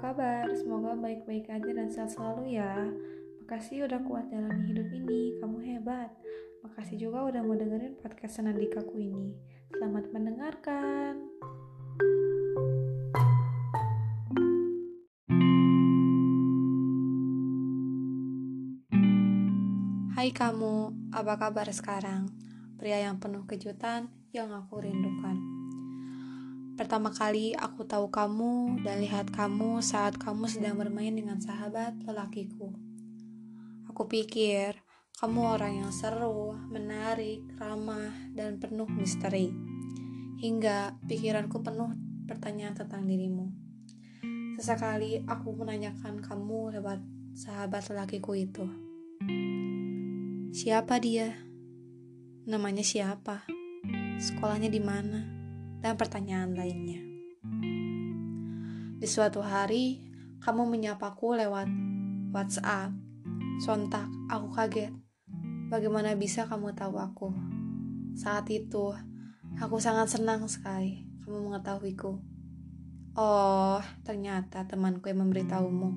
kabar? Semoga baik-baik aja dan sehat selalu ya. Makasih udah kuat dalam hidup ini, kamu hebat. Makasih juga udah mau dengerin podcast Senandikaku ini. Selamat mendengarkan. Hai kamu, apa kabar sekarang? Pria yang penuh kejutan yang aku rindukan. Pertama kali aku tahu kamu dan lihat kamu saat kamu sedang bermain dengan sahabat lelakiku. Aku pikir kamu orang yang seru, menarik, ramah, dan penuh misteri. Hingga pikiranku penuh pertanyaan tentang dirimu. Sesekali aku menanyakan kamu lewat sahabat lelakiku itu. Siapa dia? Namanya siapa? Sekolahnya di mana? Dan pertanyaan lainnya. Di suatu hari, kamu menyapaku lewat WhatsApp. Sontak, aku kaget. Bagaimana bisa kamu tahu aku? Saat itu, aku sangat senang sekali kamu mengetahuiku. Oh, ternyata temanku yang memberitahumu.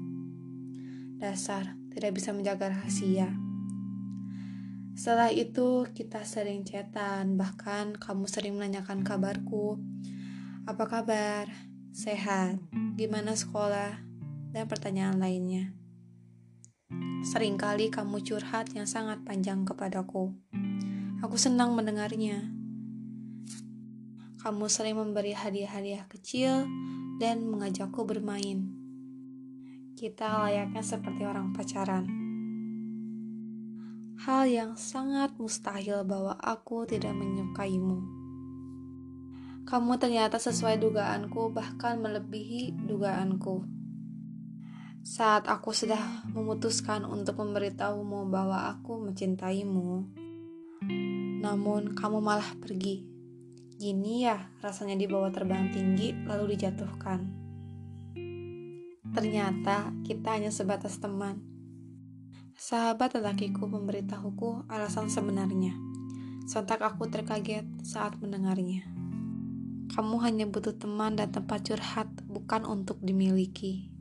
Dasar, tidak bisa menjaga rahasia. Setelah itu kita sering chatan, bahkan kamu sering menanyakan kabarku. Apa kabar? Sehat? Gimana sekolah? Dan pertanyaan lainnya. Seringkali kamu curhat yang sangat panjang kepadaku. Aku senang mendengarnya. Kamu sering memberi hadiah-hadiah kecil dan mengajakku bermain. Kita layaknya seperti orang pacaran hal yang sangat mustahil bahwa aku tidak menyukaimu. Kamu ternyata sesuai dugaanku, bahkan melebihi dugaanku. Saat aku sudah memutuskan untuk memberitahumu bahwa aku mencintaimu, namun kamu malah pergi. Gini ya rasanya dibawa terbang tinggi lalu dijatuhkan. Ternyata kita hanya sebatas teman Sahabat lelakiku memberitahuku alasan sebenarnya. Sontak aku terkaget saat mendengarnya. Kamu hanya butuh teman dan tempat curhat, bukan untuk dimiliki.